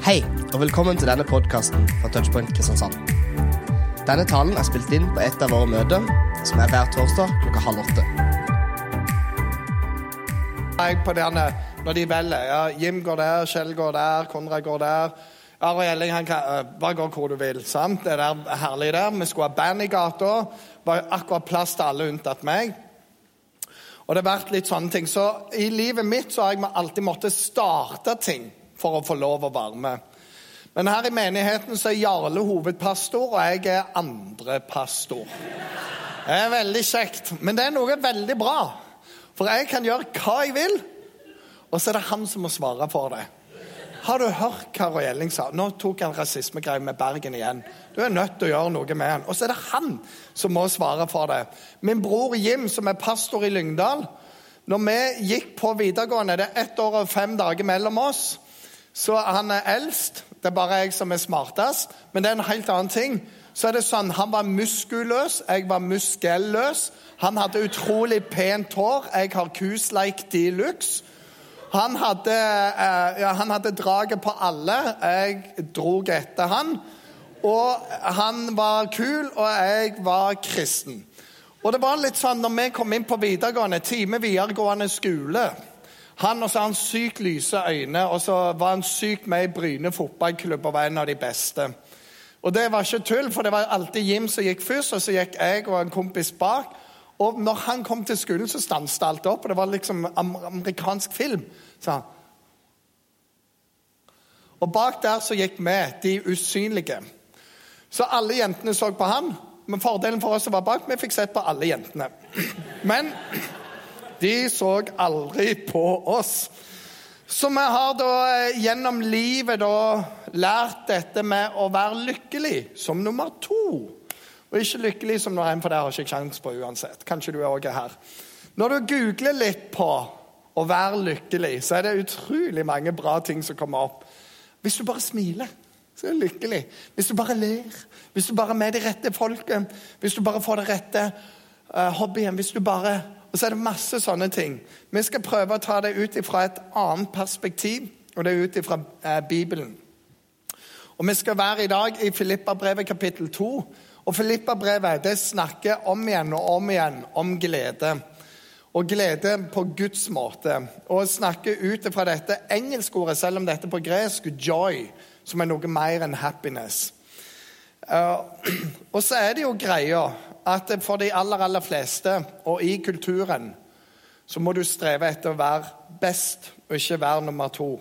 Hei, og velkommen til denne podkasten fra Touchpoint Kristiansand. Denne talen er spilt inn på et av våre møter, som er hver torsdag klokka halv åtte. Jeg på denne, når de velger. Ja, Jim går der, Kjell går der, Konrad går der. Are Elling han kan bare gå hvor du vil. sant? Det er herlig der. Vi skulle ha band i gata. var akkurat plass til alle unntatt meg. Og det har vært litt sånne ting. Så i livet mitt så har jeg alltid måttet starte ting for å få lov å være med. Men her i menigheten så er Jarle hovedpastor, og jeg er andrepastor. Det er veldig kjekt. Men det er noe veldig bra. For jeg kan gjøre hva jeg vil, og så er det han som må svare for det. Har du hørt hva Roy Elling sa? Nå tok han rasismegreier med Bergen igjen. Du er nødt til å gjøre noe med han. Og så er det han som må svare for det. Min bror Jim, som er pastor i Lyngdal Når vi gikk på videregående, det er ett år og fem dager mellom oss, så han er eldst. Det er bare jeg som er smartest. Men det er en helt annen ting. Så er det sånn, Han var muskuløs, jeg var muskelløs. Han hadde utrolig pent hår. Jeg har kusleik de luxe. Han hadde, eh, han hadde draget på alle. Jeg drog etter han. Og han var kul, og jeg var kristen. Og det var litt sånn, når vi kom inn på videregående, time videregående skole han og så har han sykt lyse øyne, og så var han sykt med i Bryne fotballklubb og var en av de beste. Og det var ikke tull, for det var alltid Jim som gikk først, og så gikk jeg og en kompis bak. Og når han kom til skolen, så stanset alt opp, og det var liksom amerikansk film. sa han. Og bak der så gikk vi, de usynlige. Så alle jentene så på han. Men fordelen for oss som var bak, vi fikk sett på alle jentene. Men de så aldri på oss. Så vi har da eh, gjennom livet da lært dette med å være lykkelig som nummer to. Og ikke lykkelig som nummer én, for det har jeg ikke kjangs på uansett. Kanskje du også er her. Når du googler litt på å være lykkelig, så er det utrolig mange bra ting som kommer opp. Hvis du bare smiler, så er du lykkelig. Hvis du bare ler, hvis du bare er med de rette folket, hvis du bare får det rette uh, hobbyen, hvis du bare og så er det masse sånne ting. Vi skal prøve å ta det ut fra et annet perspektiv, og det er ut fra eh, Bibelen. Og Vi skal være i dag i Filippabrevet kapittel 2. Og Filippabrevet det snakker om igjen og om igjen om glede. Og glede på Guds måte. Og snakker ut fra dette engelskordet, selv om dette på gresk, 'joy', som er noe mer enn 'happiness'. Uh, og så er det jo greia at for de aller, aller fleste, og i kulturen, så må du streve etter å være best og ikke være nummer to.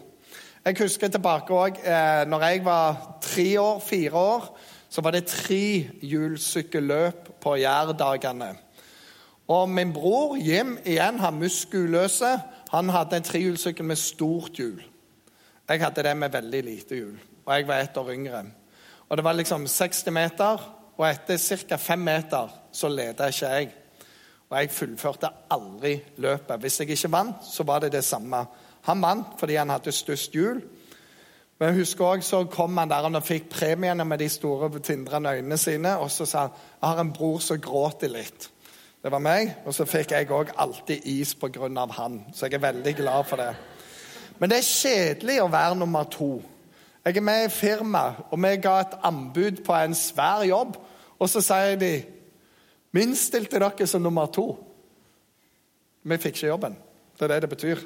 Jeg husker tilbake òg eh, når jeg var tre år, fire år, så var det trehjulssykkelløp på Jærdagene. Og min bror Jim, igjen, han muskuløse, han hadde en trehjulssykkel med stort hjul. Jeg hadde det med veldig lite hjul, og jeg var ett år yngre. Og Det var liksom 60 meter, og etter ca. fem meter så leda ikke jeg. Og jeg fullførte aldri løpet. Hvis jeg ikke vant, så var det det samme. Han vant fordi han hadde størst hjul. Men jeg husker også, så kom han der og fikk premiene med de store, tindrende øynene sine. Og så sa han jeg har en bror som gråter litt. Det var meg. Og så fikk jeg òg alltid is pga. han. Så jeg er veldig glad for det. Men det er kjedelig å være nummer to. Jeg er med i firma, og vi ga et anbud på en svær jobb. Og så sier de Vi innstilte dere som nummer to. Vi fikk ikke jobben. Det er det det betyr.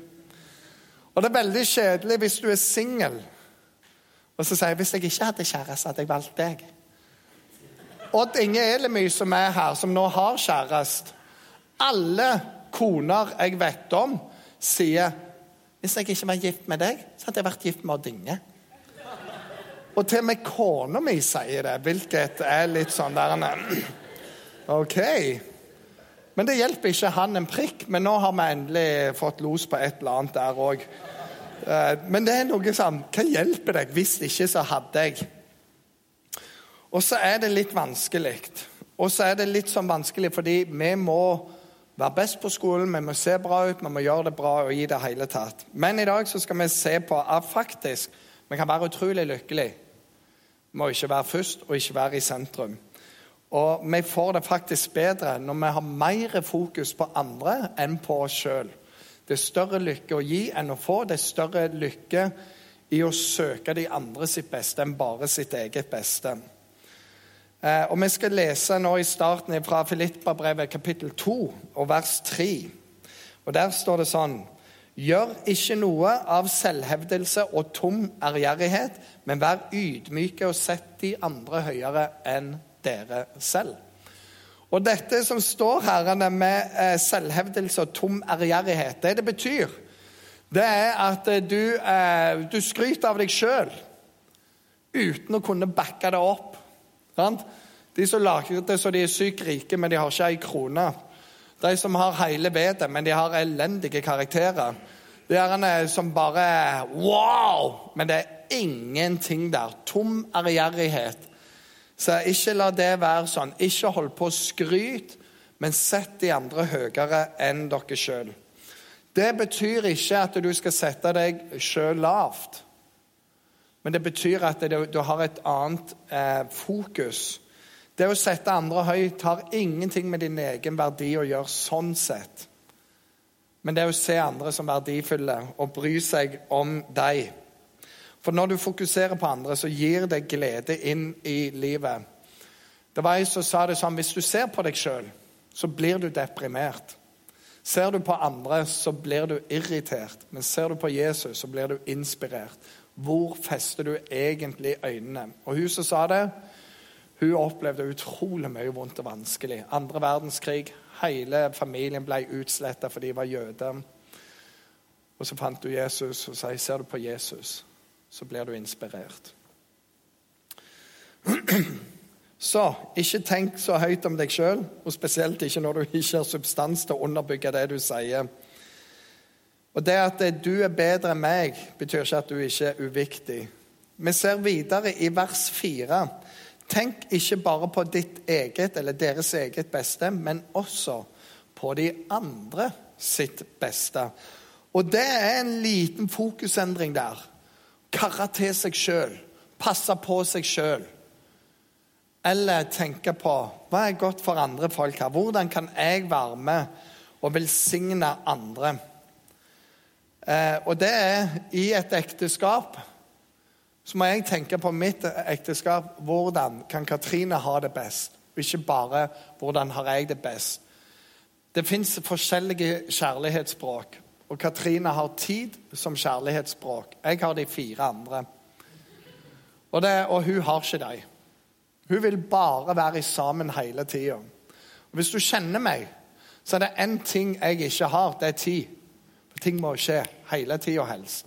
Og det er veldig kjedelig hvis du er singel, og så sier jeg hvis jeg ikke hadde kjæreste, hadde jeg valgt deg. Odd Inge Elemy, som er her, som nå har kjæreste Alle koner jeg vet om, sier hvis jeg ikke var gift med deg, så hadde jeg vært gift med Odd Inge. Og til og med kona mi sier det, hvilket er litt sånn der OK. Men det hjelper ikke han en prikk. Men nå har vi endelig fått los på et eller annet der òg. Eh, men det er noe sånn Hva hjelper deg? Hvis ikke, så hadde jeg. Og så er det litt vanskelig. Og så er det litt sånn vanskelig fordi vi må være best på skolen, vi må se bra ut, vi må gjøre det bra og i det hele tatt. Men i dag så skal vi se på at faktisk vi kan være utrolig lykkelige med å ikke være først og ikke være i sentrum. Og vi får det faktisk bedre når vi har mer fokus på andre enn på oss sjøl. Det er større lykke å gi enn å få. Det er større lykke i å søke de andre sitt beste enn bare sitt eget beste. Eh, og Vi skal lese nå i starten fra Filippa-brevet kapittel 2 og vers 3. Og Der står det sånn Gjør ikke noe av selvhevdelse og tom ærgjerrighet, men vær ydmyke og sett de andre høyere enn dere selv. Og Dette som står her med eh, selvhevdelse og tom ærgjerrighet, det det betyr, det er at eh, du, eh, du skryter av deg sjøl uten å kunne backe det opp. De som lager det så de er sykt rike, men de har ikke ei krone. De som har hele vedet, men de har elendige karakterer. Det er en som bare Wow! Men det er ingenting der. Tom ærgjerrighet. Så ikke la det være sånn. Ikke hold på å skryte, men sett de andre høyere enn dere sjøl. Det betyr ikke at du skal sette deg sjøl lavt. Men det betyr at du har et annet eh, fokus. Det å sette andre høyt har ingenting med din egen verdi å gjøre sånn sett. Men det å se andre som verdifulle og bry seg om deg. For når du fokuserer på andre, så gir det glede inn i livet. Det var ei som sa det sånn Hvis du ser på deg sjøl, så blir du deprimert. Ser du på andre, så blir du irritert. Men ser du på Jesus, så blir du inspirert. Hvor fester du egentlig øynene? Og hun som sa det, hun opplevde utrolig mye vondt og vanskelig. Andre verdenskrig, hele familien ble utsletta fordi de var jøder. Og så fant du Jesus og sa ser du på Jesus, så blir du inspirert. Så ikke tenk så høyt om deg sjøl, og spesielt ikke når du ikke har substans til å underbygge det du sier. Og Det at du er bedre enn meg, betyr ikke at du ikke er uviktig. Vi ser videre i vers 4 Tenk ikke bare på ditt eget eller deres eget beste, men også på de andre sitt beste. Og det er en liten fokusendring der. Karre til seg sjøl. Passe på seg sjøl. Eller tenke på hva er godt for andre folk her? Hvordan kan jeg være med og velsigne andre? Eh, og det er i et ekteskap så må jeg tenke på mitt ekteskap. Hvordan kan Katrine ha det best? Ikke bare hvordan har jeg det best? Det fins forskjellige kjærlighetsspråk. Og Katrine har tid som kjærlighetsspråk. Jeg har de fire andre. Og, det, og hun har ikke dem. Hun vil bare være sammen hele tida. Hvis du kjenner meg, så er det én ting jeg ikke har. Det er tid. For ting må skje hele tida helst.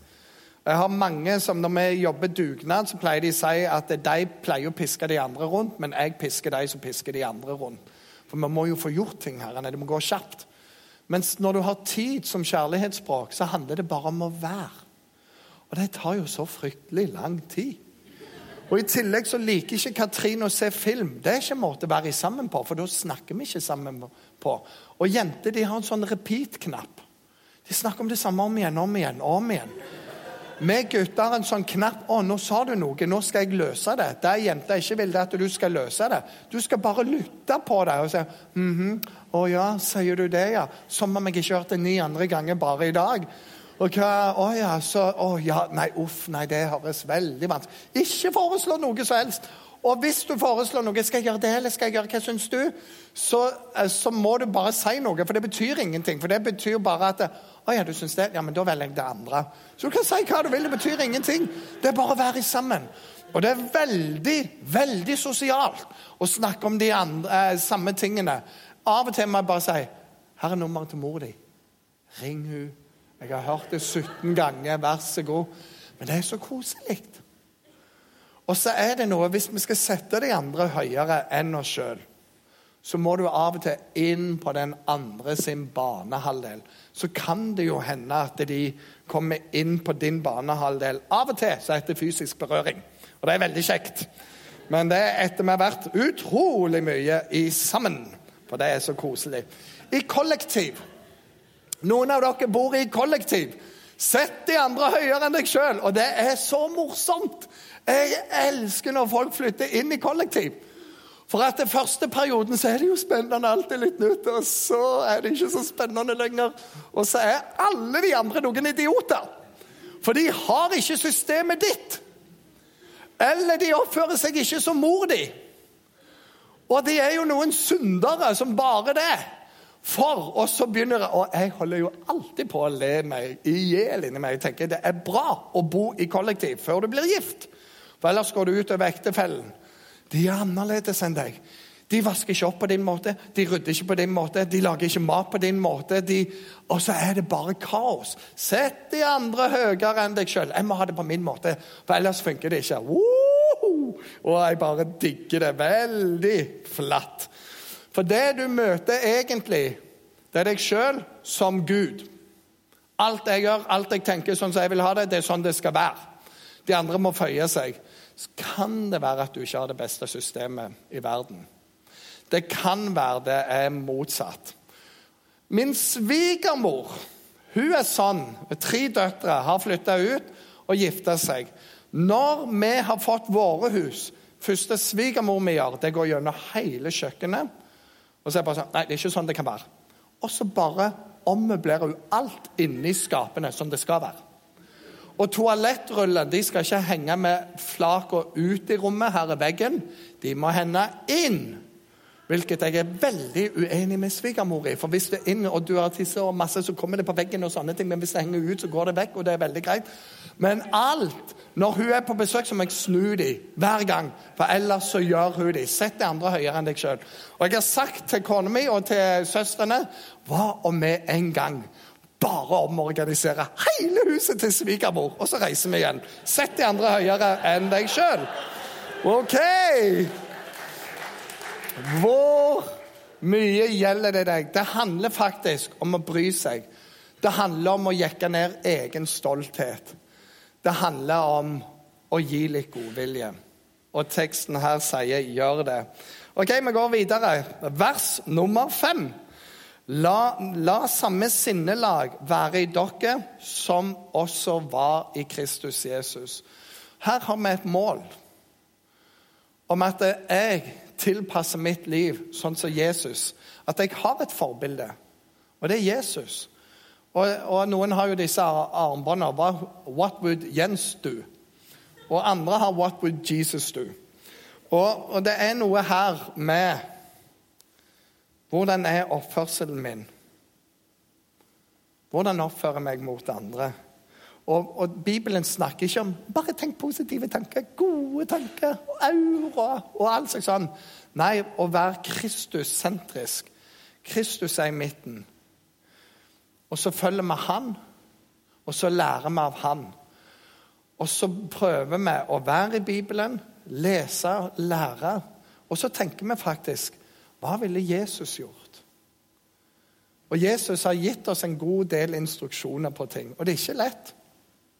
Jeg har mange som Når vi jobber dugnad, så pleier de å si at de pleier å piske de andre rundt, men jeg pisker de som pisker de andre rundt. For vi må jo få gjort ting her. Det må gå kjapt. Mens når du har tid som kjærlighetsspråk, så handler det bare om å være. Og det tar jo så fryktelig lang tid. Og I tillegg så liker ikke Katrine å se film. Det er ikke en måte å være sammen på, for da snakker vi ikke sammen på. Og jenter de har en sånn repeat-knapp. De snakker om det samme om igjen, om igjen, om igjen. Vi gutter har en sånn knapp 'Å, nå sa du noe. Nå skal jeg løse det.' Der jenta ikke vil det at du skal løse det. Du skal bare lytte på det og si mm. 'Å ja, sier du det, ja?' Som om jeg ikke hørte det ni andre ganger bare i dag. Og hva, å ja, så, å ja, Nei, uff, nei, det høres veldig vanskelig Ikke foreslå noe som helst. Og hvis du foreslår noe, skal jeg gjøre det, eller skal jeg gjøre hva syns du? Så, eh, så må du bare si noe, for det betyr ingenting. For det betyr bare at å ja, du syns det? Ja, men da velger jeg det andre. Så du kan si hva du vil, det betyr ingenting. Det er bare å være sammen. Og det er veldig, veldig sosialt å snakke om de andre, eh, samme tingene. Av og til må jeg bare si 'Her er nummeret til mor di. Ring hun. Jeg har hørt det 17 ganger. Vær så god.' Men det er så koselig. Og så er det noe Hvis vi skal sette de andre høyere enn oss sjøl, så må du av og til inn på den andre sin banehalvdel så kan det jo hende at de kommer inn på din banehalvdel. Av og til så heter det fysisk berøring, og det er veldig kjekt. Men det er etter vi har vært utrolig mye i sammen, for det er så koselig. I kollektiv. Noen av dere bor i kollektiv. Sett de andre høyere enn deg sjøl, og det er så morsomt. Jeg elsker når folk flytter inn i kollektiv. For den første perioden så er det jo spennende, alltid litt nytt. Og så er det ikke så spennende lenger. Og så er alle de andre noen idioter. For de har ikke systemet ditt. Eller de oppfører seg ikke som mor di. Og de er jo noen syndere som bare det. For og så begynner jeg, Og jeg holder jo alltid på å le meg i hjel inni meg. Jeg tenker det er bra å bo i kollektiv før du blir gift. For ellers går du utover ektefellen. De er annerledes enn deg. De vasker ikke opp på din måte, de rydder ikke på din måte, de lager ikke mat på din måte. De... Og så er det bare kaos. Sett de andre høyere enn deg sjøl. Jeg må ha det på min måte, for ellers funker det ikke. Woohoo! Og jeg bare digger det. Veldig flatt. For det du møter egentlig, det er deg sjøl som Gud. Alt jeg gjør, alt jeg tenker sånn som jeg vil ha det, det er sånn det skal være. De andre må føye seg. Så kan det være at du ikke har det beste systemet i verden. Det kan være det er motsatt. Min svigermor hun er sånn. Tre døtre har flytta ut og gifta seg. Når vi har fått våre hus Første svigermor vi gjør, det går gjennom hele kjøkkenet. Og så er det bare sånn Nei, det er ikke sånn det kan være. Og så bare ommøblerer hun alt inni skapene som det skal være. Og toalettruller de skal ikke henge med flaka ut i rommet. Her er veggen. De må hende inn. Hvilket jeg er veldig uenig med svigermor i. For hvis det er inn og du har tisse og masse, så kommer det på veggen. og sånne ting, Men hvis det henger ut, så går det vekk, og det er veldig greit. Men alt Når hun er på besøk, så må jeg snu dem hver gang. For ellers så gjør hun dem. Sett de andre høyere enn deg sjøl. Og jeg har sagt til kona mi og til søstrene Hva om vi en gang bare omorganisere hele huset til svigermor, og så reiser vi igjen? Sett de andre høyere enn deg sjøl. OK! Hvor mye gjelder det deg? Det handler faktisk om å bry seg. Det handler om å jekke ned egen stolthet. Det handler om å gi litt godvilje. Og teksten her sier 'gjør det'. Ok, Vi går videre. Vers nummer fem. La, la samme sinnelag være i dere som også var i Kristus Jesus. Her har vi et mål om at jeg tilpasser mitt liv sånn som Jesus. At jeg har et forbilde, og det er Jesus. Og, og noen har jo disse armbåndene. What would Jens do? Og andre har What would Jesus do? Og, og det er noe her med hvordan er oppførselen min? Hvordan oppfører jeg meg mot andre? Og, og, Bibelen snakker ikke om bare tenk positive tanker, gode tanker, aura og alt slags sånn. Nei, å være Kristus-sentrisk. Kristus er i midten. Og så følger vi Han, og så lærer vi av Han. Og så prøver vi å være i Bibelen, lese, lære. Og så tenker vi faktisk Hva ville Jesus gjort? Og Jesus har gitt oss en god del instruksjoner på ting. Og det er ikke lett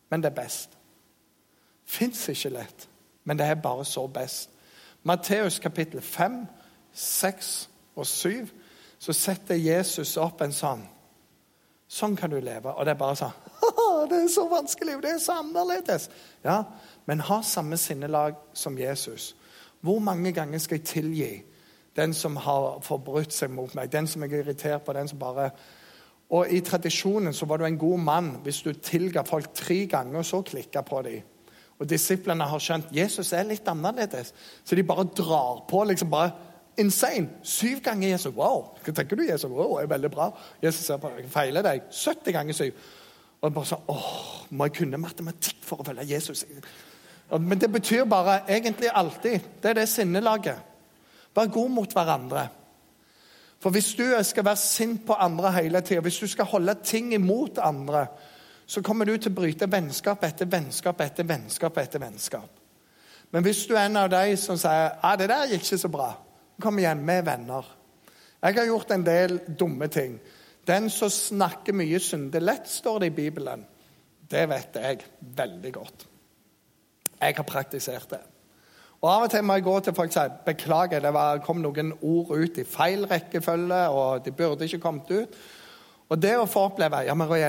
men det er best. Fins ikke lett, men det er bare så best. Matteus kapittel 5, 6 og 7, så setter Jesus opp en sånn. Sånn kan du leve. Og det er bare sånn Det er så vanskelig, det er så annerledes. Ja, Men ha samme sinnelag som Jesus. Hvor mange ganger skal jeg tilgi den som har forbrutt seg mot meg, den som jeg er irritert på, den som bare og I tradisjonen så var du en god mann hvis du tilga folk tre ganger, og så klikka på dem. Og Disiplene har skjønt Jesus er litt annerledes, så de bare drar på. liksom bare Insane! Syv ganger Jesus. Wow! Hva tenker du, Jesus? Wow, er veldig bra. Jesus ser på jeg feiler deg. 70 ganger syv. Og bare sånn åh, Må jeg kunne matematikk for å følge Jesus? Men det betyr bare egentlig alltid Det er det sinnelaget. Vær god mot hverandre. For hvis du skal være sint på andre hele tida, hvis du skal holde ting imot andre, så kommer du til å bryte vennskap etter vennskap etter vennskap etter vennskap. Men hvis du er en av de som sier ja, det der gikk ikke så bra, kom igjen, vi er venner. Jeg har gjort en del dumme ting. Den som snakker mye synder lett, står det i Bibelen. Det vet jeg veldig godt. Jeg har praktisert det. Og Av og til må jeg gå til folk og si beklager, det var, kom noen ord ut i feil rekkefølge, og de burde ikke kommet ut. Og det å få oppleve Ja, men Roy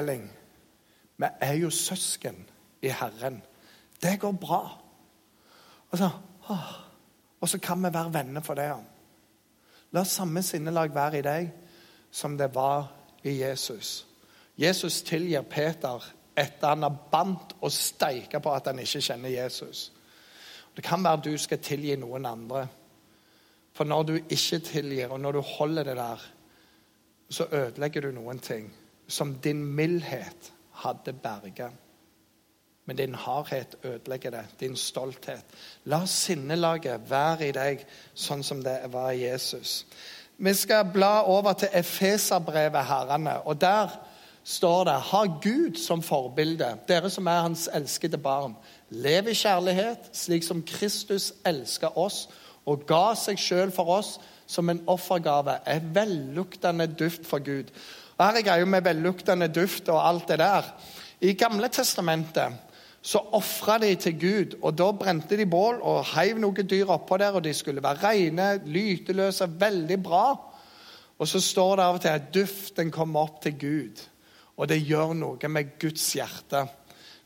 vi er jo søsken i Herren. Det går bra. Og så, og så kan vi være venner for det. La samme sinnelag være i deg som det var i Jesus. Jesus tilgir Peter etter han har bandt og steika på at han ikke kjenner Jesus. Det kan være du skal tilgi noen andre. For når du ikke tilgir, og når du holder det der, så ødelegger du noen ting som din mildhet hadde berga. Men din hardhet ødelegger det. Din stolthet. La sinnelaget være i deg sånn som det var i Jesus. Vi skal bla over til Efeserbrevet, herrene. Og der står det Ha Gud som forbilde, dere som er hans elskede barn. Lev i kjærlighet, slik som Kristus elska oss og ga seg sjøl for oss som en offergave. En velluktende duft for Gud. Og Her er greia med velluktende duft og alt det der. I Gamle testamentet så ofra de til Gud, og da brente de bål og heiv noen dyr oppå der, og de skulle være rene, lyteløse, veldig bra. Og så står det av og til at duften kommer opp til Gud, og det gjør noe med Guds hjerte.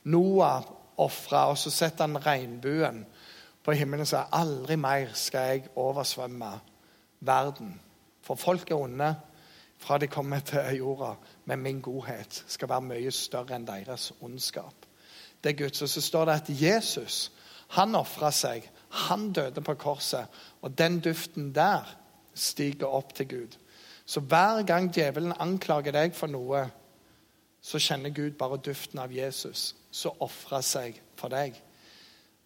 Noah ofra, og så setter han regnbuen på himmelen og sier aldri mer skal jeg oversvømme verden. For folk er onde fra de kommer til jorda, men min godhet skal være mye større enn deres ondskap. Det er Guds. Og så står det at Jesus han ofra seg. Han døde på korset. Og den duften der stiger opp til Gud. Så hver gang djevelen anklager deg for noe, så kjenner Gud bare duften av Jesus, som ofra seg for deg.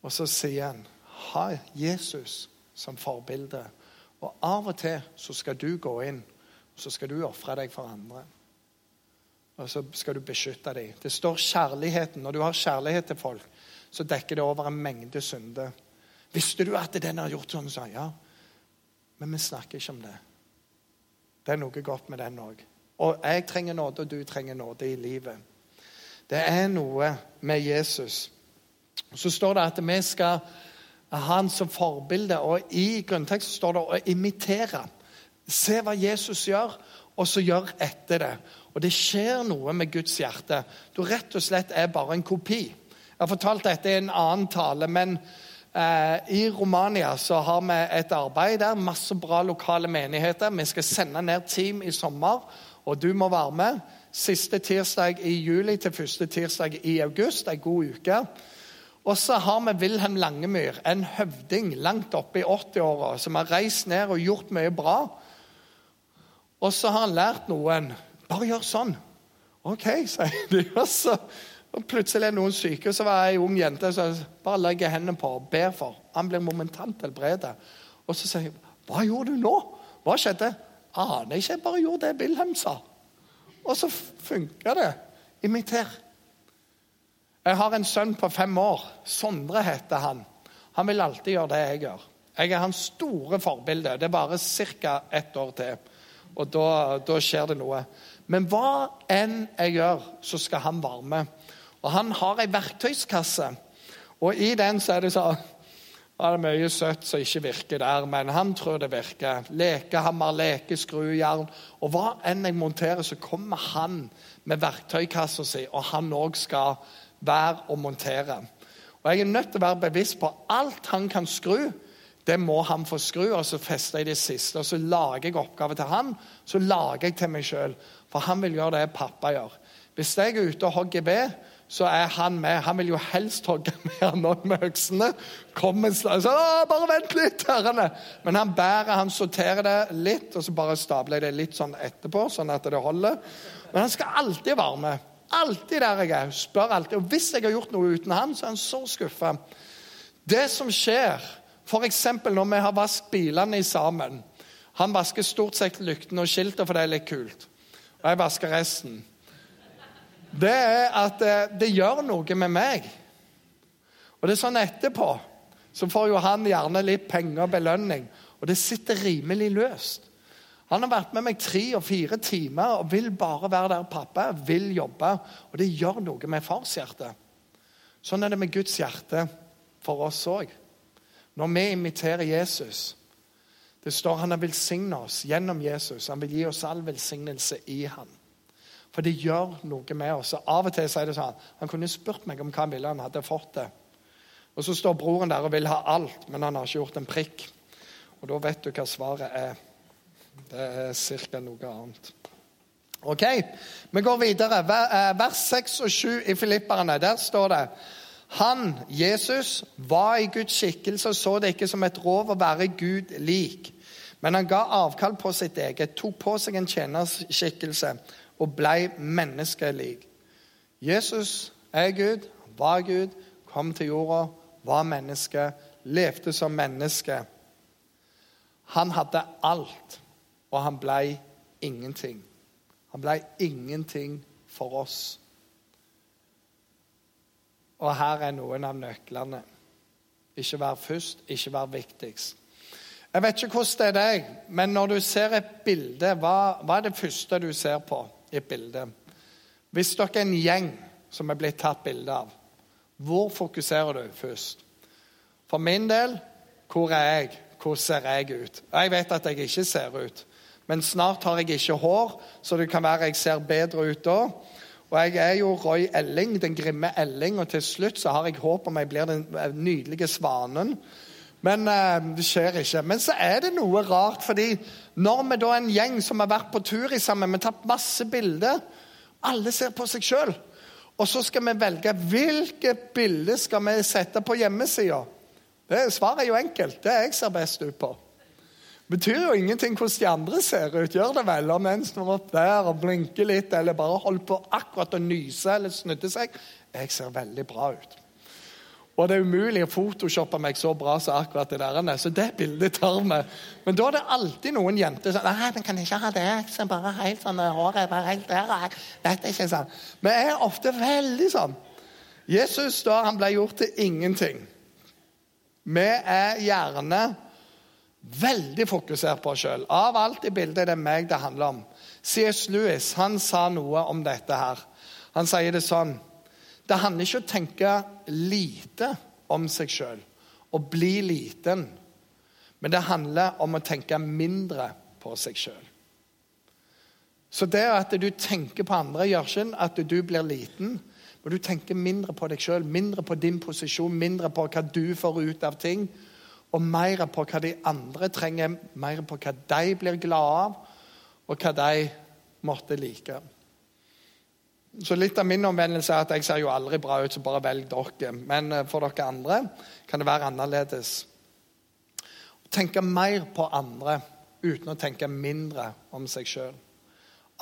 Og så sier han, ha Jesus som forbilde. Og av og til så skal du gå inn, og så skal du ofre deg for andre og så skal du beskytte dem. Det står kjærligheten. Når du har kjærlighet til folk, så dekker det over en mengde synder. Visste du at den har gjort sånn? Så, ja. Men vi snakker ikke om det. Det er noe godt med den òg. Og jeg trenger nåde, og du trenger nåde i livet. Det er noe med Jesus. Så står det at vi skal ha han som forbilde, og i grunnteksten står det å imitere. Se hva Jesus gjør, og så gjør etter det. Og det skjer noe med Guds hjerte. Du rett og slett er bare en kopi. Jeg har fortalt dette i en annen tale, men eh, i Romania så har vi et arbeid der. Masse bra lokale menigheter. Vi skal sende ned team i sommer, og du må være med. Siste tirsdag i juli til første tirsdag i august. Ei god uke. Og så har vi Wilhelm Langemyr, en høvding langt oppe i 80-åra, som har reist ned og gjort mye bra. Og så har han lært noen bare gjør sånn. OK, sier de. Og så og plutselig er noen syke. og Så var ei ung jente som bare legger hendene på og ber for. Han blir momentant helbredet. Og så sier hun, 'Hva gjorde du nå?' Hva skjedde? Aner ikke. Jeg bare gjorde det Wilhelm sa. Og så funka det. Imiter. Jeg har en sønn på fem år. Sondre heter han. Han vil alltid gjøre det jeg gjør. Jeg er hans store forbilde. Det er bare ca. ett år til. Og da, da skjer det noe. Men hva enn jeg gjør, så skal han være med. Og han har ei verktøyskasse, og i den så er det sånn det er mye søtt som ikke virker der, men han tror det virker. Lekehammer, lekeskrujern. Og hva enn jeg monterer, så kommer han med verktøykassa si, og han òg skal være og montere. Og Jeg er nødt til å være bevisst på alt han kan skru. Det må han få skru, og så fester jeg det siste. og Så lager jeg oppgave til han, så lager jeg til meg sjøl. For han vil gjøre det pappa gjør. Hvis jeg er ute og hogger ved, så er han med. Han vil jo helst hogge mer noen med øksene. Kom en slag, så, bare vent litt, herrene. Men han bærer, han sorterer det litt, og så bare stabler jeg det litt sånn etterpå, sånn at det holder. Men han skal alltid være med. Alltid der jeg er. Spør alltid. Og hvis jeg har gjort noe uten han, så er han så skuffa. Det som skjer, f.eks. når vi har vasket bilene sammen Han vasker stort sett lyktene og skiltet, for det er litt kult og jeg vasker resten. Det er at eh, det gjør noe med meg. Og det er sånn etterpå så får jo han gjerne litt penger og belønning. Og det sitter rimelig løst. Han har vært med meg tre og fire timer og vil bare være der pappa vil jobbe. Og det gjør noe med farshjertet. Sånn er det med Guds hjerte for oss òg. Når vi imiterer Jesus, det står han har velsignet oss gjennom Jesus. Han vil gi oss all velsignelse i ham. For det gjør noe med oss. Av og til sier det sånn Han kunne spurt meg om hva han ville, han hadde fått det. Og Så står broren der og vil ha alt, men han har ikke gjort en prikk. Og Da vet du hva svaret er. Det er ca. noe annet. Ok, Vi går videre. Eh, vers 6 og 7 i Filipperne. Der står det Han, Jesus, var i Guds skikkelse og så det ikke som et rov å være Gud lik. Men han ga avkall på sitt eget, tok på seg en tjenerskikkelse og ble menneskelik. Jesus er Gud, var Gud, kom til jorda, var menneske, levde som menneske. Han hadde alt, og han ble ingenting. Han ble ingenting for oss. Og her er noen av nøklene. Ikke vær først, ikke vær viktigst. Jeg vet ikke hvordan det er deg, men når du ser et bilde, hva, hva er det første du ser på et bilde? Hvis dere er en gjeng som er blitt tatt bilde av, hvor fokuserer du først? For min del hvor er jeg? Hvordan ser jeg ut? Jeg vet at jeg ikke ser ut. Men snart har jeg ikke hår, så det kan være jeg ser bedre ut da. Og jeg er jo Roy Elling, den grimme Elling, og til slutt så har jeg håp om jeg blir den nydelige svanen. Men eh, det skjer ikke. Men så er det noe rart, fordi når vi da er en gjeng som har vært på tur i sammen, vi har tatt masse bilder Alle ser på seg sjøl. Og så skal vi velge hvilket bilde skal vi sette på hjemmesida. Svaret er jo enkelt. Det jeg ser best ut på betyr jo ingenting hvordan de andre ser ut. Gjør det vel? Om en står opp der og blinker litt, eller bare holder på akkurat å nyse eller snudde seg. Jeg ser veldig bra ut. Og det er umulig å photoshoppe meg så bra som akkurat det der. Så det bildet tar vi. Men da er det alltid noen jenter som Nei, men kan ikke ha det. Ser bare helt sånn, Håret bare helt der. Dette er ikke sånn. Vi er ofte veldig sånn. Jesus da, han ble gjort til ingenting. Vi er gjerne veldig fokusert på oss sjøl. Av alt i bildet er det meg det handler om. C.S. Lewis han sa noe om dette her. Han sier det sånn Det handler ikke om å tenke lite om seg sjøl og bli liten. Men det handler om å tenke mindre på seg sjøl. Så det at du tenker på andre, gjør ikke at du blir liten. Men du tenker mindre på deg sjøl, mindre på din posisjon, mindre på hva du får ut av ting og mer på hva de andre trenger, mer på hva de blir glade av, og hva de måtte like. Så litt av min omvendelse er at jeg ser jo aldri bra ut, så bare velg dere. Men eh, for dere andre kan det være annerledes. Å Tenke mer på andre uten å tenke mindre om seg sjøl.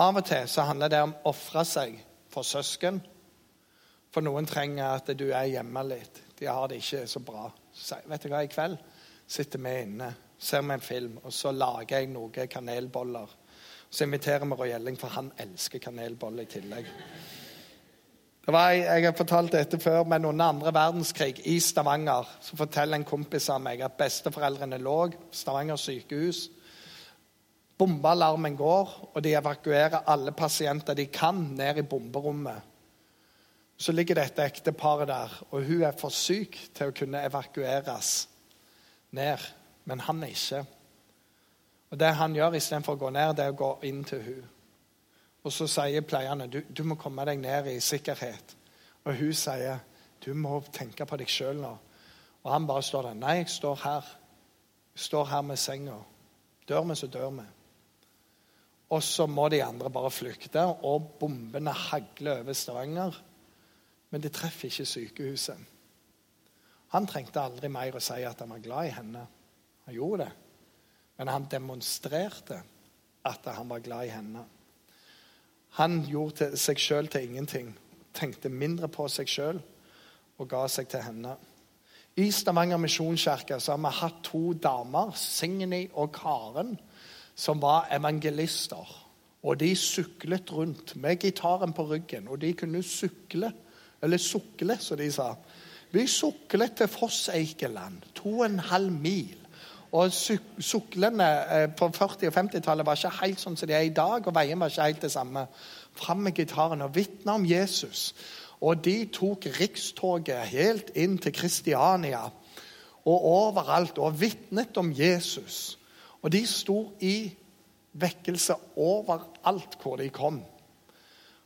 Av og til så handler det om å ofre seg for søsken. For noen trenger at du er hjemme litt. De har det ikke så bra. Så, vet du hva, i kveld sitter vi inne, ser vi en film, og så lager jeg noen kanelboller. Så inviterer vi Roy Elling, for han elsker kanelboller i tillegg. Var, jeg har fortalt dette før, men under andre verdenskrig i Stavanger så forteller en kompis av meg at besteforeldrene lå Stavanger sykehus. Bombealarmen går, og de evakuerer alle pasienter de kan, ned i bomberommet. Så ligger dette ekteparet der, og hun er for syk til å kunne evakueres ned, men han er ikke. Og Det han gjør istedenfor å gå ned, det er å gå inn til hun. Og Så sier pleierne du, du må komme deg ned i sikkerhet. Og hun sier du må tenke på deg sjøl nå. Og han bare står der. Nei, jeg står her. Jeg står her med senga. Dør vi, så dør vi. Og så må de andre bare flykte, og bombene hagler over Stavanger. Men de treffer ikke sykehuset. Han trengte aldri mer å si at han var glad i henne. Han gjorde det. Men han demonstrerte at han var glad i henne. Han gjorde seg sjøl til ingenting, tenkte mindre på seg sjøl og ga seg til henne. I Stavanger misjonskirke har vi hatt to damer, Signy og Karen, som var evangelister. Og de syklet rundt med gitaren på ryggen, og de kunne sykle, eller sukle, som de sa. Vi suklet til Fosseikeland, to og en halv mil. Og Suklene eh, på 40- og 50-tallet var ikke helt sånn som de er i dag. og veien var ikke helt det samme. Fram med gitaren og vitne om Jesus. Og de tok rikstoget helt inn til Kristiania og overalt og vitnet om Jesus. Og de sto i vekkelse overalt hvor de kom.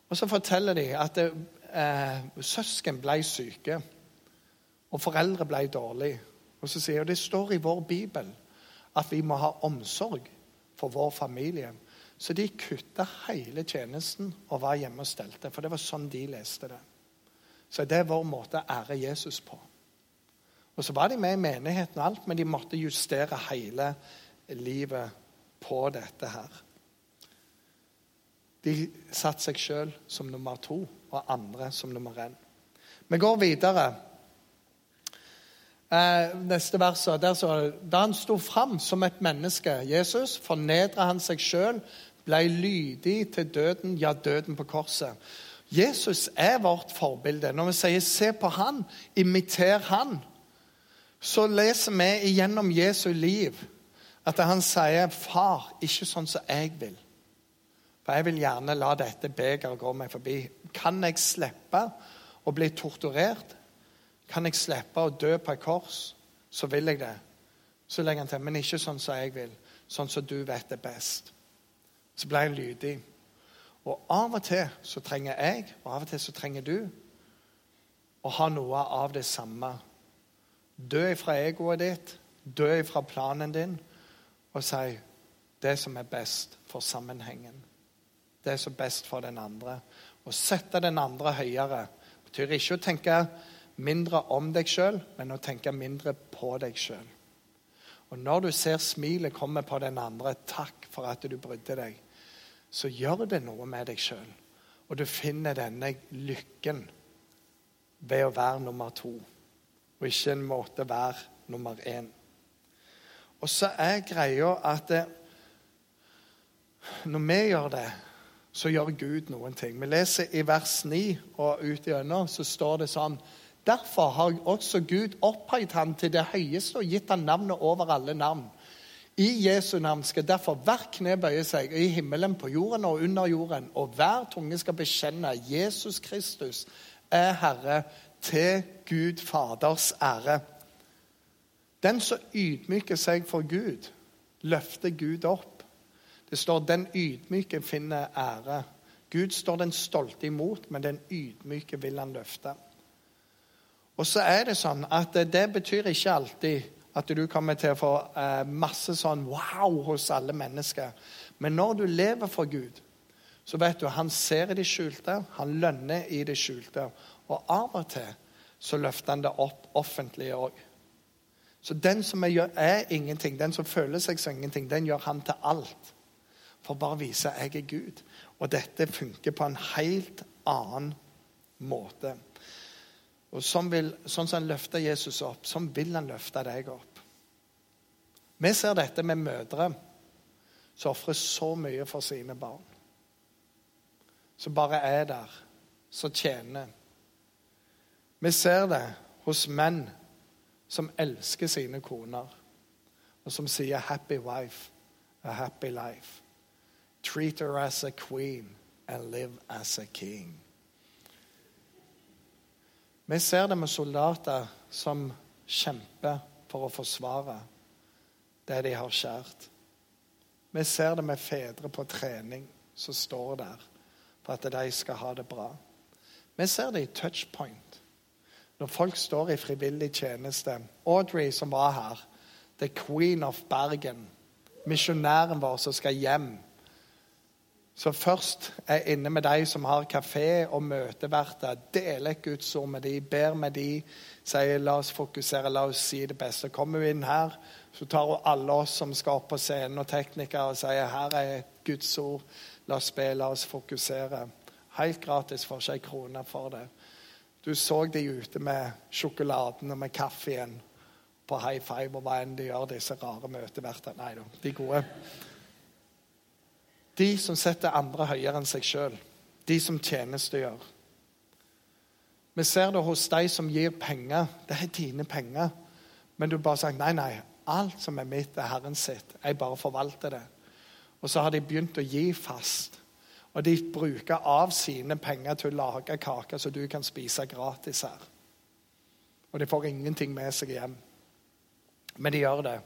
Og så forteller de at eh, søsken ble syke. Og foreldre ble dårlige. Og så sier Det står i vår bibel at vi må ha omsorg for vår familie. Så de kutta hele tjenesten og var hjemme og stelte. For det var sånn de leste det. Så det er vår måte å ære Jesus på. Og så var de med i menigheten og alt, men de måtte justere hele livet på dette her. De satte seg sjøl som nummer to og andre som nummer én. Vi går videre. Eh, neste vers, der så, Da han sto fram som et menneske, Jesus, fornedra han seg sjøl, ble lydig til døden, ja, døden på korset. Jesus er vårt forbilde. Når vi sier 'se på han', imiter han', så leser vi igjennom Jesu liv at han sier 'Far, ikke sånn som jeg vil'. For jeg vil gjerne la dette begeret gå meg forbi. Kan jeg slippe å bli torturert? Kan jeg slippe å dø på et kors? Så vil jeg det. Så legger han til, men ikke sånn som jeg vil. Sånn som du vet det best. Så ble han lydig. Og av og til så trenger jeg, og av og til så trenger du, å ha noe av det samme. Dø ifra egoet ditt, dø ifra planen din, og si det som er best for sammenhengen. Det som er best for den andre. Å sette den andre høyere betyr ikke å tenke mindre om deg sjøl, men å tenke mindre på deg sjøl. Og når du ser smilet komme på den andre, takk for at du brydde deg, så gjør det noe med deg sjøl. Og du finner denne lykken ved å være nummer to, og ikke en måte være nummer én. Og så er greia at det, når vi gjør det, så gjør Gud noen ting. Vi leser i vers 9 og ut igjennom, så står det sånn Derfor har også Gud opphøyd ham til det høyeste og gitt ham navnet over alle navn. I Jesu navn skal derfor hvert kne bøye seg, i himmelen, på jorden og under jorden, og hver tunge skal bekjenne Jesus Kristus er Herre, til Gud Faders ære. Den som ydmyker seg for Gud, løfter Gud opp. Det står 'den ydmyke finner ære'. Gud står den stolte imot, men den ydmyke vil han løfte. Og så er det sånn at det betyr ikke alltid at du kommer til å få eh, masse sånn wow hos alle mennesker. Men når du lever for Gud, så vet du han ser i det skjulte, han lønner i det skjulte. Og av og til så løfter han det opp offentlig òg. Så den som er, er, ingenting, den som føler seg som ingenting, den gjør han til alt. For bare å vise jeg er Gud. Og dette funker på en helt annen måte. Og sånn, vil, sånn som han løfter Jesus opp, sånn vil han løfte deg opp. Vi ser dette med mødre som ofrer så mye for sine barn. Som bare er der, som tjener. Vi ser det hos menn som elsker sine koner, og som sier 'happy wife, a happy life'. Treat her as a queen and live as a king. Vi ser det med soldater som kjemper for å forsvare det de har skjært. Vi ser det med fedre på trening som står der for at de skal ha det bra. Vi ser det i touchpoint. Når folk står i frivillig tjeneste. Audrey, som var her, the queen of Bergen. Misjonæren vår som skal hjem så først er inne med de som har kafé og møteverter. Deler et Guds ord med de, ber med de, sier la oss fokusere, la oss si det beste. Kommer hun inn her, så tar hun alle oss som skal opp på scenen, og teknikere og sier her er et Guds ord, la oss be, la oss fokusere. Helt gratis, får ikke ei krone for det. Du så de ute med sjokoladen og med kaffen på high five og hva enn de gjør, disse rare møtevertene. Nei da, de gode. De som setter andre høyere enn seg sjøl. De som tjenestegjør. Vi ser det hos de som gir penger. Det er dine penger. Men du bare sier nei, nei. Alt som er mitt, er Herren sitt. Jeg bare forvalter det. Og så har de begynt å gi fast. Og de bruker av sine penger til å lage kaker så du kan spise gratis her. Og de får ingenting med seg hjem. Men de gjør det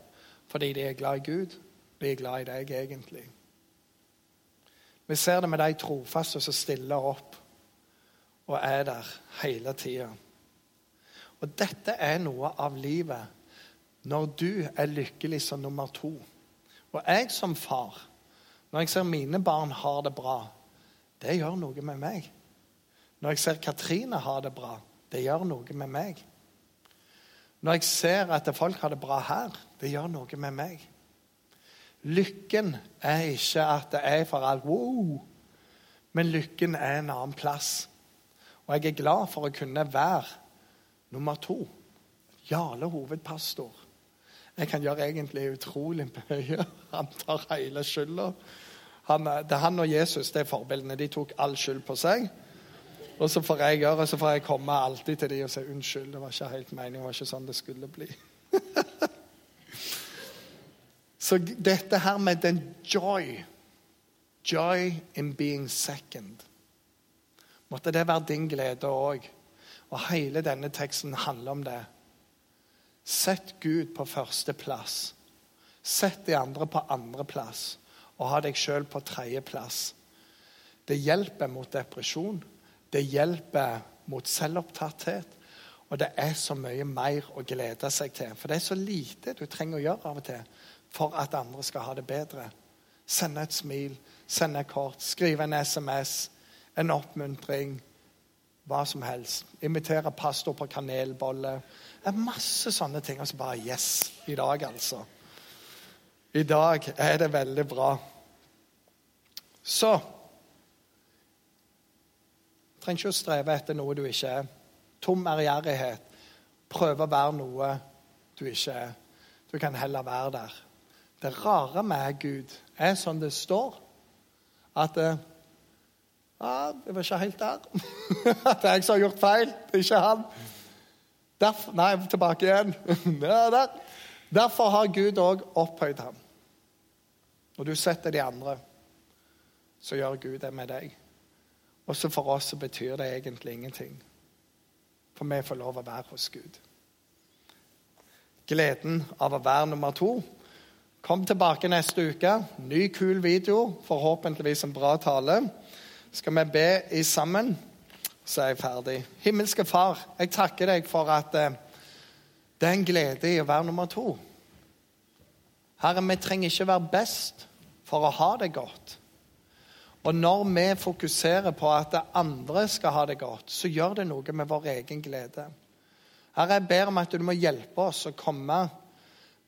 fordi de er glad i Gud. De er glad i deg, egentlig. Vi ser det med de trofaste som stiller opp og er der hele tida. Og dette er noe av livet når du er lykkelig som nummer to. Og jeg som far, Når jeg ser mine barn har det bra, det gjør noe med meg. Når jeg ser Katrine har det bra, det gjør noe med meg. Når jeg ser at folk har det bra her, det gjør noe med meg. Lykken er ikke at det er for alt wow, men lykken er en annen plass. Og jeg er glad for å kunne være nummer to. Jarle hovedpastor. Jeg kan gjøre egentlig utrolig mye. Han tar hele skylda. det er han og Jesus det er forbildene. De tok all skyld på seg. Og så får jeg gjøre, så får jeg komme alltid til dem og si unnskyld. Det var ikke helt meningen, det var ikke sånn det skulle bli. så dette her med den joy Joy in being second. Måtte det være din glede òg. Og hele denne teksten handler om det. Sett Gud på førsteplass. Sett de andre på andreplass. Og ha deg sjøl på tredjeplass. Det hjelper mot depresjon. Det hjelper mot selvopptatthet. Og det er så mye mer å glede seg til. For det er så lite du trenger å gjøre av og til for at andre skal ha det bedre. Sende et smil, sende et kort, skrive en SMS, en oppmuntring. Hva som helst. Invitere pastor på kanelbolle. Det er masse sånne ting. Og så bare Yes! I dag, altså. I dag er det veldig bra. Så trenger ikke å streve etter noe du ikke er. Tom ærgjerrighet. Prøve å være noe du ikke er. Du kan heller være der. Det rare med Gud er sånn det står, at ja, det var ikke helt der. det er jeg som har gjort feil, det er ikke han. Derfor, nei, tilbake igjen. Der. Derfor har Gud òg opphøyd ham. Når du setter de andre, så gjør Gud det med deg. Også for oss så betyr det egentlig ingenting. For vi får lov å være hos Gud. Gleden av å være nummer to. Kom tilbake neste uke. Ny, kul video. Forhåpentligvis en bra tale. Skal vi be i sammen, så er jeg ferdig. Himmelske Far, jeg takker deg for at eh, det er en glede i å være nummer to. Herre, vi trenger ikke være best for å ha det godt. Og når vi fokuserer på at andre skal ha det godt, så gjør det noe med vår egen glede. Herre, jeg ber om at du må hjelpe oss å komme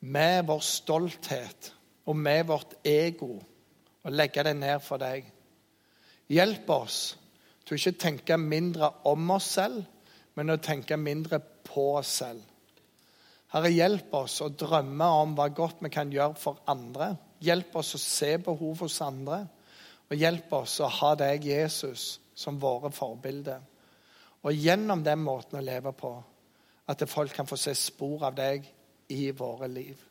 med vår stolthet og med vårt ego og legge det ned for deg. Hjelp oss til å ikke tenke mindre om oss selv, men å tenke mindre på oss selv. Herre, hjelp oss å drømme om hva godt vi kan gjøre for andre. Hjelp oss å se behov hos andre. Og hjelp oss å ha deg, Jesus, som våre forbilder. Og gjennom den måten å leve på, at folk kan få se spor av deg i våre liv.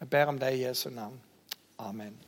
Jeg ber om det i Jesu navn. Amen.